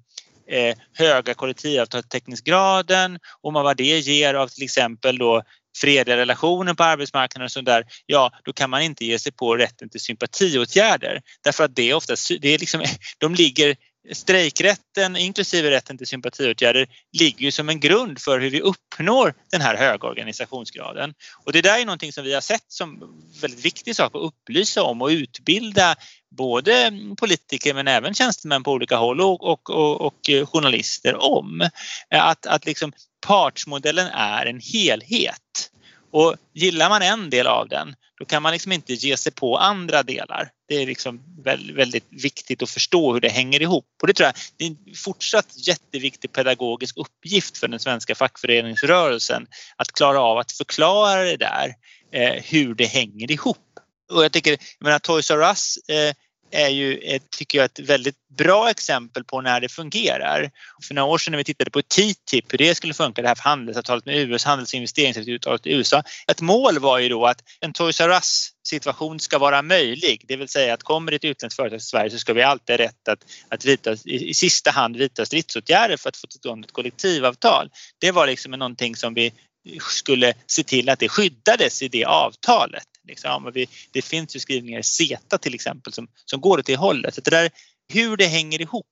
eh, höga kollektivavtalstäckningsgraden alltså och vad det ger av till exempel då fredliga relationer på arbetsmarknaden och sånt där, ja då kan man inte ge sig på rätten till sympatiåtgärder. Därför att det är ofta, det är liksom, de ligger strejkrätten inklusive rätten till sympatiåtgärder ligger ju som en grund för hur vi uppnår den här höga organisationsgraden. Och det där är någonting som vi har sett som väldigt viktig sak att upplysa om och utbilda både politiker men även tjänstemän på olika håll och, och, och, och journalister om. Att, att liksom partsmodellen är en helhet. Och gillar man en del av den då kan man liksom inte ge sig på andra delar. Det är liksom väldigt viktigt att förstå hur det hänger ihop. Och det tror jag det är en fortsatt jätteviktig pedagogisk uppgift för den svenska fackföreningsrörelsen att klara av att förklara det där, eh, hur det hänger ihop. Och jag tycker, jag menar Toys R Us eh, är ju, ett, tycker jag, ett väldigt bra exempel på när det fungerar. För några år sedan när vi tittade på TTIP, hur det skulle funka, det här handelsavtalet med USA, handels och investeringsavtalet i USA. Ett mål var ju då att en Toys R Us situation ska vara möjlig. Det vill säga att kommer ett utländskt företag till Sverige så ska vi alltid ha rätt att, att vita, i, i sista hand vidta stridsåtgärder för att få till stånd ett kollektivavtal. Det var liksom någonting som vi skulle se till att det skyddades i det avtalet. Liksom, vi, det finns ju skrivningar i SETA till exempel som, som går åt det hållet. Så det där, hur det hänger ihop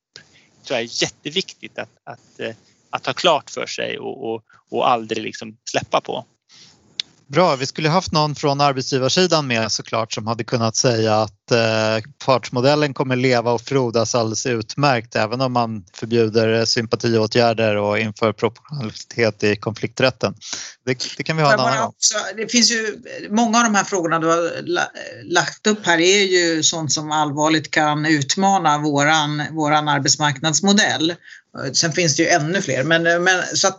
tror jag är jätteviktigt att, att, eh, att ha klart för sig och, och, och aldrig liksom släppa på. Bra, vi skulle haft någon från arbetsgivarsidan med såklart som hade kunnat säga att eh, partsmodellen kommer leva och frodas alldeles utmärkt även om man förbjuder sympatiåtgärder och inför proportionalitet i konflikträtten. Det, det kan vi ha en annan gång. Det finns ju, många av de här frågorna du har lagt upp här är ju sånt som allvarligt kan utmana våran, våran arbetsmarknadsmodell. Sen finns det ju ännu fler men, men så att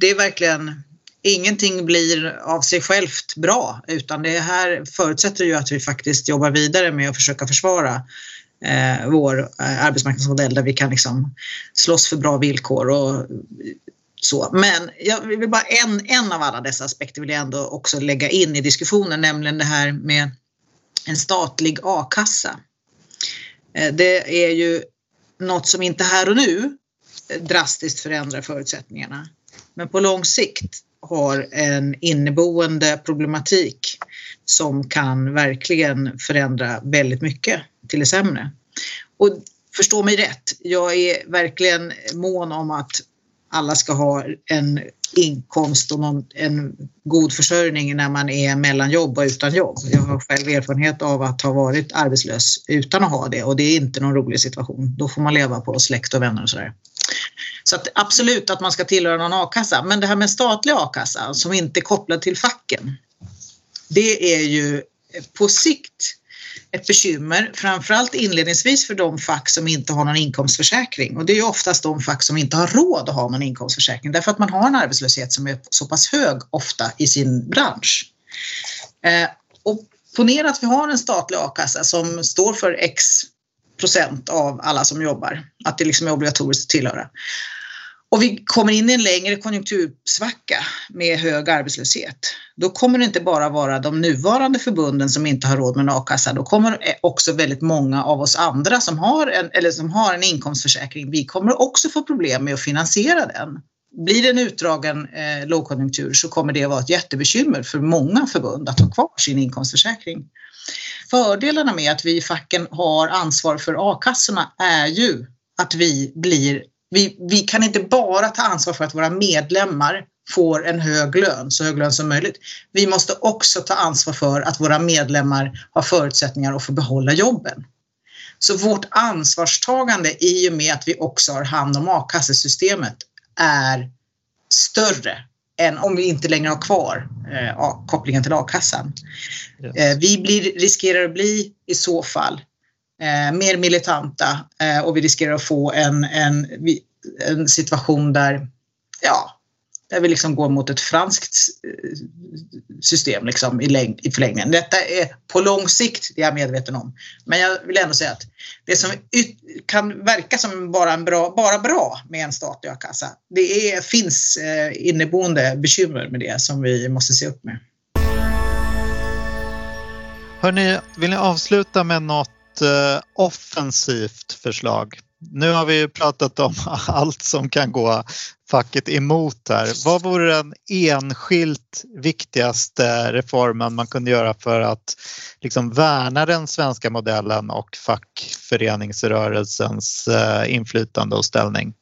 det är verkligen ingenting blir av sig självt bra utan det här förutsätter ju att vi faktiskt jobbar vidare med att försöka försvara eh, vår eh, arbetsmarknadsmodell där vi kan liksom slåss för bra villkor och så. Men jag vill bara en, en av alla dessa aspekter vill jag ändå också lägga in i diskussionen, nämligen det här med en statlig a-kassa. Eh, det är ju något som inte här och nu drastiskt förändrar förutsättningarna. Men på lång sikt har en inneboende problematik som kan verkligen förändra väldigt mycket till det sämre. Och förstå mig rätt, jag är verkligen mån om att alla ska ha en inkomst och någon, en god försörjning när man är mellan jobb och utan jobb. Jag har själv erfarenhet av att ha varit arbetslös utan att ha det och det är inte någon rolig situation. Då får man leva på släkt och vänner och sådär. Så att absolut att man ska tillhöra någon a-kassa. Men det här med statlig a-kassa som inte är kopplad till facken. Det är ju på sikt ett bekymmer, framförallt inledningsvis för de fack som inte har någon inkomstförsäkring. Och det är ju oftast de fack som inte har råd att ha någon inkomstförsäkring därför att man har en arbetslöshet som är så pass hög ofta i sin bransch. Eh, och ponera att vi har en statlig a-kassa som står för x procent av alla som jobbar, att det liksom är obligatoriskt att tillhöra. Och vi kommer in i en längre konjunktursvacka med hög arbetslöshet. Då kommer det inte bara vara de nuvarande förbunden som inte har råd med en a-kassa. Då kommer också väldigt många av oss andra som har en, eller som har en inkomstförsäkring, vi kommer också få problem med att finansiera den. Blir det en utdragen eh, lågkonjunktur så kommer det vara ett jättebekymmer för många förbund att ha kvar sin inkomstförsäkring. Fördelarna med att vi i facken har ansvar för a-kassorna är ju att vi blir vi, vi kan inte bara ta ansvar för att våra medlemmar får en hög lön, så hög lön som möjligt. Vi måste också ta ansvar för att våra medlemmar har förutsättningar att få behålla jobben. Så vårt ansvarstagande i och med att vi också har hand om a-kassesystemet är större än om vi inte längre har kvar eh, kopplingen till a-kassan. Yes. Eh, vi blir, riskerar att bli i så fall Eh, mer militanta eh, och vi riskerar att få en, en, en situation där, ja, där vi liksom går mot ett franskt eh, system liksom i, läng- i förlängningen. Detta är på lång sikt, det är jag medveten om. Men jag vill ändå säga att det som kan verka som bara, en bra, bara bra med en statlig a-kassa, det är, finns eh, inneboende bekymmer med det som vi måste se upp med. Hörni, vill ni avsluta med något eh, offensivt förslag? Nu har vi ju pratat om allt som kan gå facket emot här. Vad vore den enskilt viktigaste reformen man kunde göra för att liksom värna den svenska modellen och fackföreningsrörelsens eh, inflytande och ställning?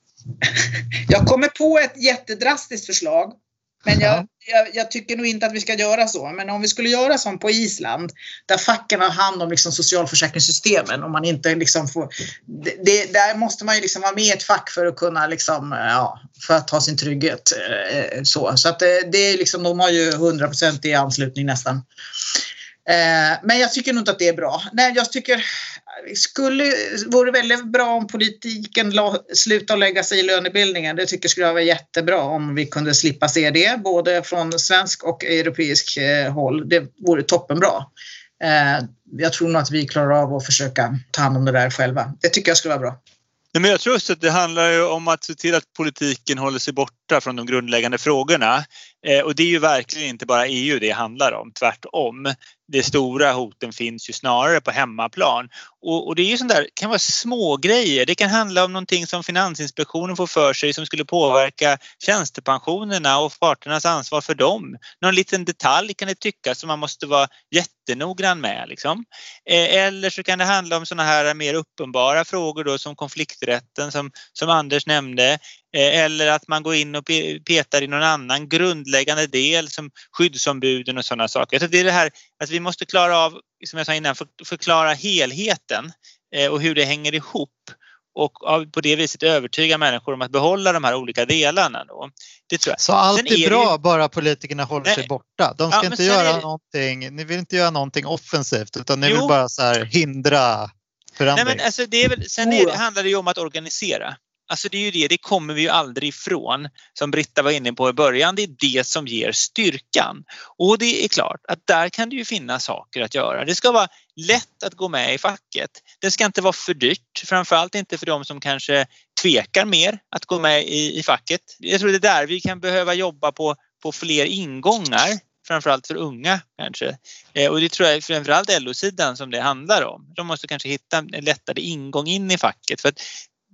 Jag kommer på ett jättedrastiskt förslag men jag, jag, jag, tycker nog inte att vi ska göra så. Men om vi skulle göra som på Island, där facken har hand om liksom socialförsäkringssystemen och man inte liksom får... Det, där måste man ju liksom vara med i ett fack för att kunna liksom, ja, för att ha sin trygghet. Eh, så så att det, det är liksom, de har ju 100% i anslutning nästan. Eh, men jag tycker nog inte att det är bra. Nej, jag tycker skulle, vore väldigt bra om politiken la, slutade lägga sig i lönebildningen. Det tycker jag skulle vara jättebra om vi kunde slippa se det, både från svensk och europeisk eh, håll. Det vore toppenbra. Eh, jag tror nog att vi klarar av att försöka ta hand om det där själva. Det tycker jag skulle vara bra. Nej, men jag tror också att det handlar om att se till att politiken håller sig borta från de grundläggande frågorna. Eh, och det är ju verkligen inte bara EU det handlar om, tvärtom de stora hoten finns ju snarare på hemmaplan. Och, och det är ju sånt där, kan vara små grejer. Det kan handla om någonting som Finansinspektionen får för sig som skulle påverka tjänstepensionerna och parternas ansvar för dem. Någon liten detalj kan det tyckas som man måste vara jättenoggrann med. Liksom. Eh, eller så kan det handla om såna här mer uppenbara frågor då, som konflikträtten som, som Anders nämnde. Eh, eller att man går in och petar i någon annan grundläggande del som skyddsombuden och sådana saker. Tror det är det här att vi måste klara av, som jag sa innan, förklara helheten eh, och hur det hänger ihop och på det viset övertyga människor om att behålla de här olika delarna. Då. Det tror jag. Så allt är, är bra ju... bara politikerna håller Nej. sig borta? De ska ja, inte göra det... någonting, ni vill inte göra någonting offensivt utan ni jo. vill bara så hindra förändring? Nej, men alltså det är väl, sen är, handlar det ju om att organisera. Alltså det är ju det, det kommer vi ju aldrig ifrån. Som Britta var inne på i början, det är det som ger styrkan. Och det är klart att där kan det ju finnas saker att göra. Det ska vara lätt att gå med i facket. Det ska inte vara för dyrt, framförallt inte för de som kanske tvekar mer att gå med i, i facket. Jag tror det är där vi kan behöva jobba på, på fler ingångar framförallt för unga kanske. Eh, och det tror jag framförallt LO-sidan som det handlar om. De måste kanske hitta en lättare ingång in i facket för att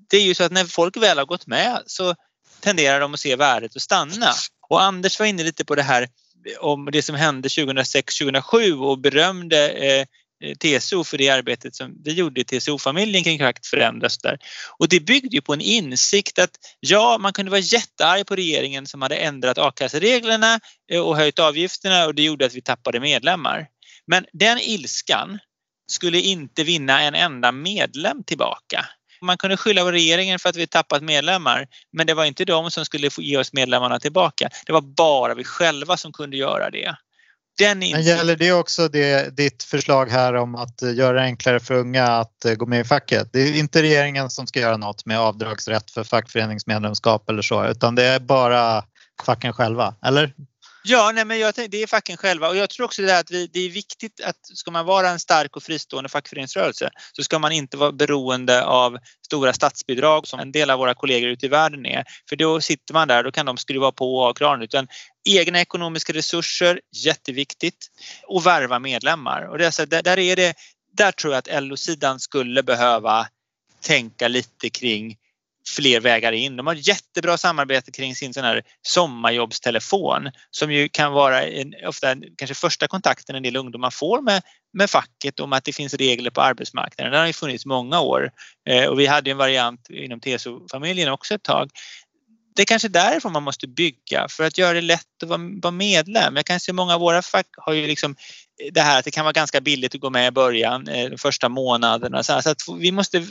det är ju så att när folk väl har gått med så tenderar de att se värdet och stanna. Och Anders var inne lite på det här om det som hände 2006-2007 och berömde eh, TCO för det arbetet som vi gjorde i TCO-familjen kring Fakt förändras där. Och det byggde ju på en insikt att ja, man kunde vara jättearg på regeringen som hade ändrat a-kassereglerna eh, och höjt avgifterna och det gjorde att vi tappade medlemmar. Men den ilskan skulle inte vinna en enda medlem tillbaka. Man kunde skylla på regeringen för att vi tappat medlemmar men det var inte de som skulle få ge oss medlemmarna tillbaka. Det var bara vi själva som kunde göra det. Den men gäller det också det, ditt förslag här om att göra det enklare för unga att eh, gå med i facket? Det är inte regeringen som ska göra något med avdragsrätt för fackföreningsmedlemskap eller så utan det är bara facken själva, eller? Ja, nej, men jag tänkte, det är facken själva och jag tror också det att vi, det är viktigt att ska man vara en stark och fristående fackföreningsrörelse så ska man inte vara beroende av stora statsbidrag som en del av våra kollegor ute i världen är. För då sitter man där, då kan de skruva på och av kranen. Utan egna ekonomiska resurser, jätteviktigt. Och värva medlemmar. Och det är så, där, där, är det, där tror jag att LO-sidan skulle behöva tänka lite kring fler vägar in. De har jättebra samarbete kring sin sån här sommarjobbstelefon som ju kan vara en, ofta kanske första kontakten en del ungdomar får med, med facket om att det finns regler på arbetsmarknaden. Den har ju funnits många år eh, och vi hade en variant inom TCO-familjen också ett tag det är kanske därifrån man måste bygga för att göra det lätt att vara medlem. Jag kan se många av våra fack har ju liksom eh, det här att det kan vara ganska billigt att gå med i början, eh, de första månaderna. Så, att vi måste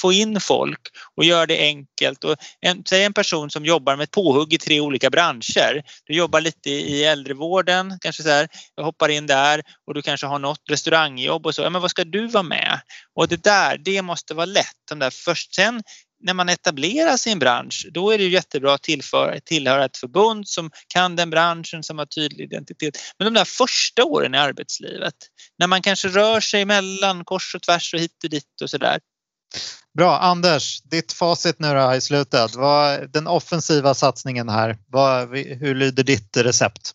få in folk och göra det enkelt. Och en, säg en person som jobbar med ett påhugg i tre olika branscher. Du jobbar lite i äldrevården, kanske så här, jag hoppar in där och du kanske har något restaurangjobb och så. Ja, men vad ska du vara med? Och det där, det måste vara lätt. De där först, sen när man etablerar sin bransch, då är det jättebra att tillföra, tillhöra ett förbund som kan den branschen, som har tydlig identitet. Men de där första åren i arbetslivet, när man kanske rör sig mellan kors och tvärs och hit och dit och sådär. Bra, Anders, ditt facit nu då i slutet. Vad, den offensiva satsningen här, vad, hur lyder ditt recept?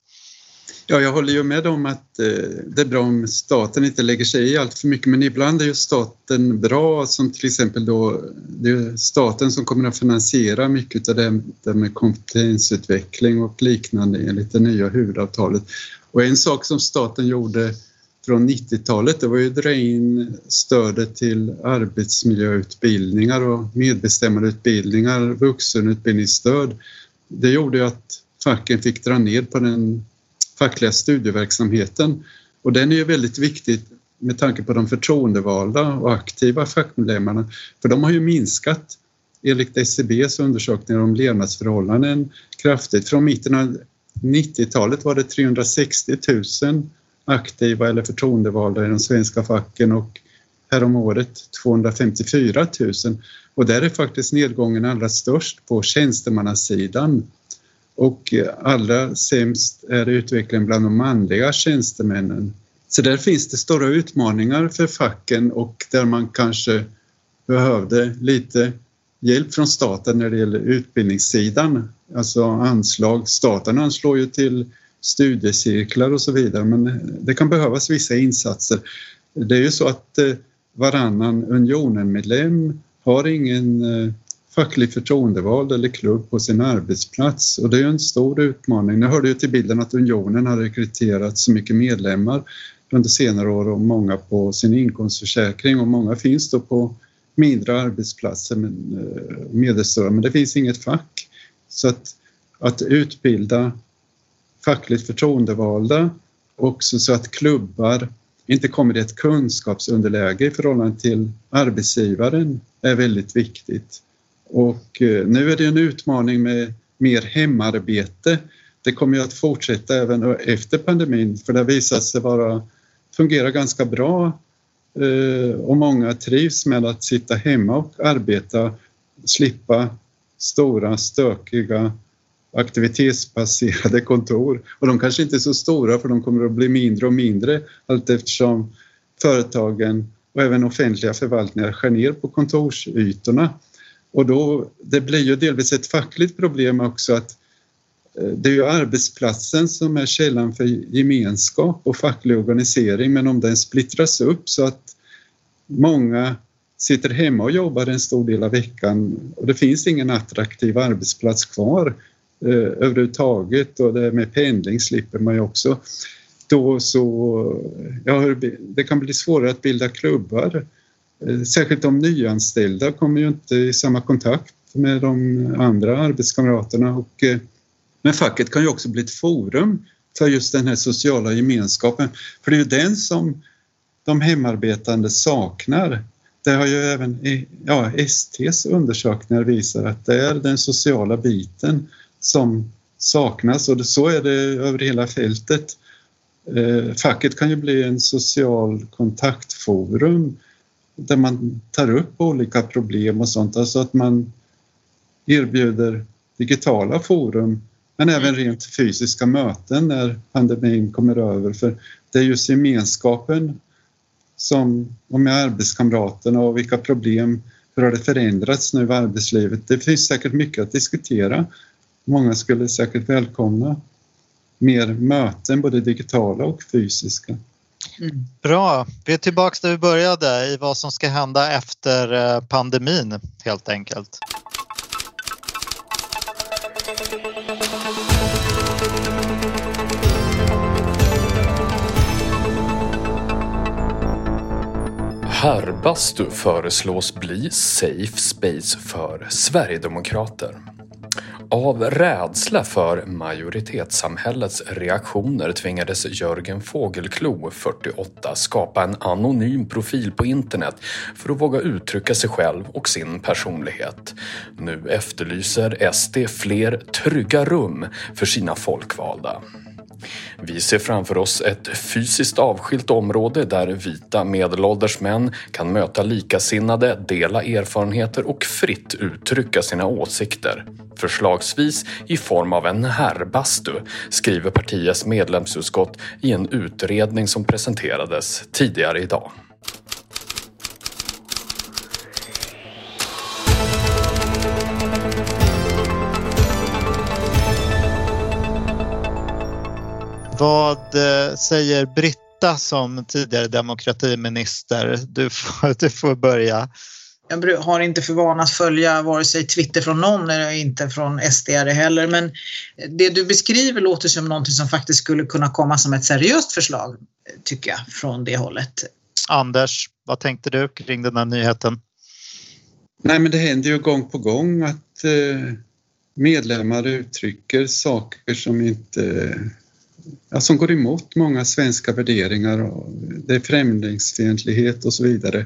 Ja, jag håller ju med om att eh, det är bra om staten inte lägger sig i allt för mycket men ibland är ju staten bra som till exempel då det är staten som kommer att finansiera mycket av det, det med kompetensutveckling och liknande enligt det nya huvudavtalet. Och en sak som staten gjorde från 90-talet det var ju att dra in stödet till arbetsmiljöutbildningar och medbestämmandeutbildningar, vuxenutbildningsstöd. Det gjorde ju att facken fick dra ner på den fackliga studieverksamheten. Och den är ju väldigt viktig med tanke på de förtroendevalda och aktiva fackmedlemmarna. För de har ju minskat enligt SCBs undersökningar om levnadsförhållanden kraftigt. Från mitten av 90-talet var det 360 000 aktiva eller förtroendevalda i de svenska facken och häromåret 254 000. Och där är faktiskt nedgången allra störst på tjänstemannasidan och eh, allra sämst är utvecklingen bland de manliga tjänstemännen. Så där finns det stora utmaningar för facken och där man kanske behövde lite hjälp från staten när det gäller utbildningssidan, alltså anslag. Staten anslår ju till studiecirklar och så vidare men det kan behövas vissa insatser. Det är ju så att eh, varannan Unionen-medlem har ingen eh, facklig förtroendevald eller klubb på sin arbetsplats och det är en stor utmaning. Nu hörde ju till bilden att Unionen har rekryterat så mycket medlemmar under senare år och många på sin inkomstförsäkring och många finns då på mindre arbetsplatser men, eh, medelstora men det finns inget fack. Så att, att utbilda fackligt förtroendevalda också så att klubbar inte kommer i ett kunskapsunderläge i förhållande till arbetsgivaren är väldigt viktigt. Och eh, nu är det en utmaning med mer hemarbete. Det kommer ju att fortsätta även efter pandemin för det har visat sig vara, fungera ganska bra eh, och många trivs med att sitta hemma och arbeta, slippa stora stökiga aktivitetsbaserade kontor. Och de kanske inte är så stora för de kommer att bli mindre och mindre allt eftersom företagen och även offentliga förvaltningar skär ner på kontorsytorna. Och då, det blir ju delvis ett fackligt problem också att eh, det är ju arbetsplatsen som är källan för gemenskap och facklig organisering men om den splittras upp så att många sitter hemma och jobbar en stor del av veckan och det finns ingen attraktiv arbetsplats kvar eh, överhuvudtaget och det med pendling slipper man ju också. Då så, ja, det kan bli svårare att bilda klubbar Eh, Eh, särskilt de nyanställda kommer ju inte i samma kontakt med de andra arbetskamraterna och eh, men facket kan ju också bli ett forum för just den här sociala gemenskapen. För det är ju den som de hemarbetande saknar. Det har ju även ja, STs undersökningar visat att det är den sociala biten som saknas och så är det över hela fältet. Eh, facket kan ju bli en social kontaktforum där man tar upp olika problem och sånt, alltså att man erbjuder digitala forum men även mm. rent fysiska möten när pandemin kommer över för det är just gemenskapen som, och med arbetskamraterna och vilka problem, hur har det förändrats nu i arbetslivet? Det finns säkert mycket att diskutera. Många skulle säkert välkomna mer möten, både digitala och fysiska. Mm. Bra. Vi är tillbaka där vi började i vad som ska hända efter eh, pandemin helt enkelt. Herrbastu föreslås bli safe space för Sverigedemokrater. Av rädsla för majoritetssamhällets reaktioner tvingades Jörgen Fågelklo, 48, skapa en anonym profil på internet för att våga uttrycka sig själv och sin personlighet. Nu efterlyser SD fler trygga rum för sina folkvalda. Vi ser framför oss ett fysiskt avskilt område där vita medelålders män kan möta likasinnade, dela erfarenheter och fritt uttrycka sina åsikter. Förslagsvis i form av en herrbastu, skriver partiets medlemsutskott i en utredning som presenterades tidigare idag. Vad eh, säger Britta som tidigare demokratiminister? Du får, du får börja. Jag har inte för vana att följa vare sig Twitter från någon eller inte från SDR heller men det du beskriver låter som någonting som faktiskt skulle kunna komma som ett seriöst förslag tycker jag från det hållet. Anders, vad tänkte du kring den här nyheten? Nej men det händer ju gång på gång att eh, medlemmar uttrycker saker som inte ja, som går emot många svenska värderingar. Och det är främlingsfientlighet och så vidare.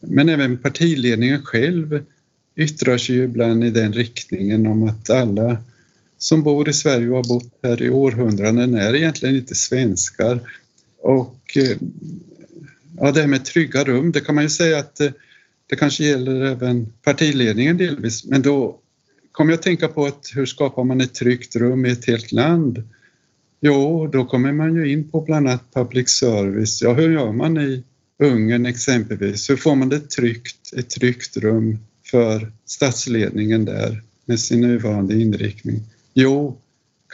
Men även partiledningen själv yttrar sig ju ibland i den riktningen om att alla som bor i Sverige och har bott här i århundraden är egentligen inte svenskar. Och eh, ja, det här med trygga rum, det kan man ju säga att eh, det, kanske gäller även partiledningen delvis, men då kom jag att tänka på att hur skapar man ett tryggt rum i ett helt land? Jo, då kommer man ju in på bland annat public service. Ja, hur gör man i Ungern exempelvis? Hur får man det tryggt, ett tryggt rum för statsledningen där med sin nuvarande inriktning? Jo,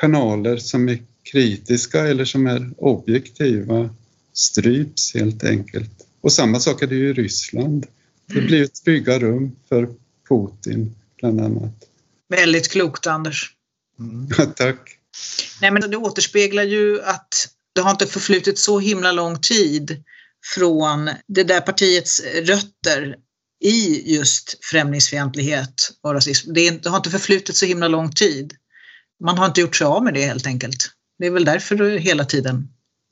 kanaler som är kritiska eller som är objektiva stryps helt enkelt. Och samma sak är det ju i Ryssland. Det blir ett trygga rum för Putin bland annat. Väldigt klokt Anders. Mm. Ja, tack. Nej men det återspeglar ju att det har inte förflutit så himla lång tid från det där partiets rötter i just främlingsfientlighet och rasism. Det, har inte förflutit så himla lång tid. Man har inte gjort sig av med det helt enkelt. Det är väl därför det hela tiden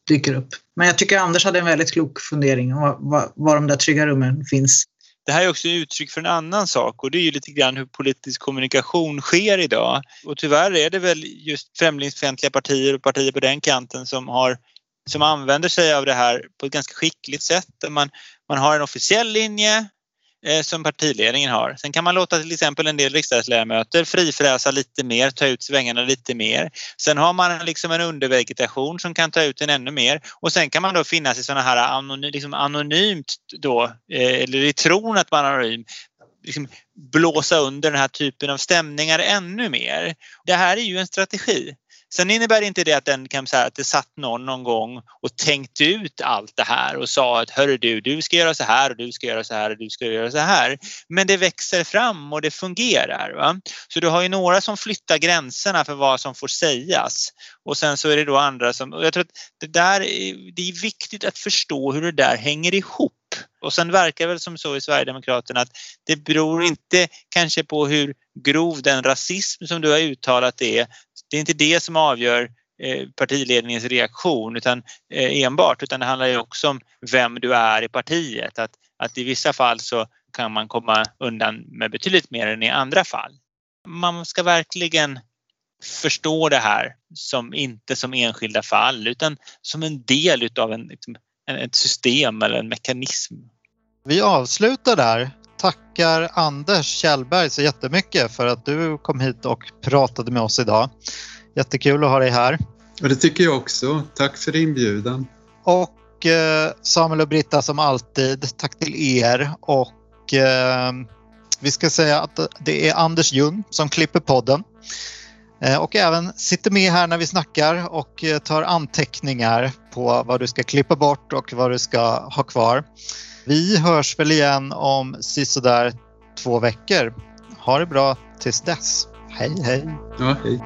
dyker upp. Men jag tycker Anders hade en väldigt klok fundering om var, var, var de där trygga rummen finns. Det här är också uttryck för en annan sak och det är ju lite grann hur politisk kommunikation sker idag. Och tyvärr är det väl just främlingsfientliga partier och partier på den kanten som har som använder sig av det här på ett ganska skickligt sätt. Man, man har en officiell linje Eh, som partiledningen har. Sen kan man låta till exempel en del riksdagsledamöter frifräsa lite mer, ta ut svängarna lite mer. Sen har man liksom en undervegetation som kan ta ut den ännu mer och sen kan man då finnas i sådana här anony liksom anonymt då, eh, eller i tron att man är anonym, liksom blåsa under den här typen av stämningar ännu mer. Det här är ju en strategi. Sen innebär inte det att den kan säga att det satt någon någon gång och tänkte ut allt det här och sa att hörru du, du ska göra så här och du ska göra så här och du ska göra så här. Men det växer fram och det fungerar. Va? Så du har ju några som flyttar gränserna för vad som får sägas och sen så är det då andra som, och jag tror att det där, det är viktigt att förstå hur det där hänger ihop. Och sen verkar det väl som så i Sverigedemokraterna att det beror inte kanske på hur grov den rasism som du har uttalat är det är inte det som avgör eh, partiledningens reaktion utan eh, enbart utan det handlar ju också om vem du är i partiet. Att, att i vissa fall så kan man komma undan med betydligt mer än i andra fall. Man ska verkligen förstå det här som inte som enskilda fall utan som en del utav en, liksom, en, ett system eller en mekanism. Vi avslutar där. Tackar Anders Kjellberg så jättemycket för att du kom hit och pratade med oss idag. Jättekul att ha dig här. Och det tycker jag också. Tack för inbjudan. Och eh, Samuel och Britta som alltid, tack till er. Och eh, vi ska säga att det är Anders Ljung som klipper podden. Eh, och även sitter med här när vi snackar och tar anteckningar på vad du ska klippa bort och vad du ska ha kvar. Vi hörs väl igen om sisådär två veckor. Ha det bra tills dess. Hej hej! Ja, hej.